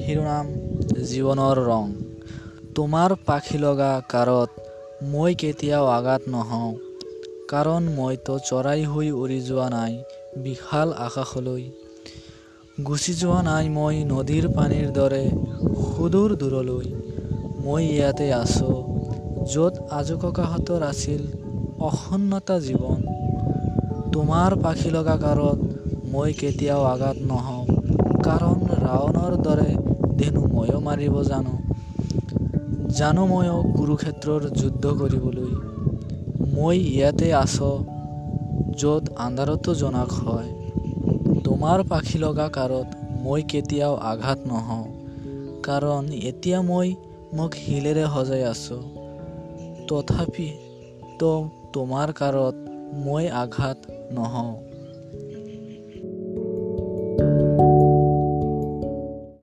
শিৰোনাম জীৱনৰ ৰং। তোমাৰ পাখি লগা কাৰত মই কেতিয়াও আঘাত নহওঁ কাৰণ মইতো চৰাই হৈ উৰি যোৱা নাই বিশাল আকাশলৈ। গুচি যোৱা নাই মই নদীৰ পানীৰ দৰে সুদূৰ দূৰলৈ। মই ইয়াতে আছোঁ য'ত আজোককাহঁতৰ আছিল অসন্নতা জীৱন। তোমাৰ পাখি লগা কাৰত মই কেতিয়াও আঘাত নহওঁ ৰাৱণৰ দৰে ধেনু ময়ো মাৰিব জানো। জানো ময়ো কুৰুক্ষেত্ৰৰ যুদ্ধ কৰিবলৈ। মই ইয়াতে আছোঁ য'ত আন্ধাৰতো জোনাক হয়। তোমাৰ পাখি লগা কাৰত মই কেতিয়াও আঘাত নহওঁ কাৰণ এতিয়া মই মোক শিলেৰে সজাই আছোঁ। তথাপিতো তোমাৰ কাৰত মই আঘাত নহওঁ।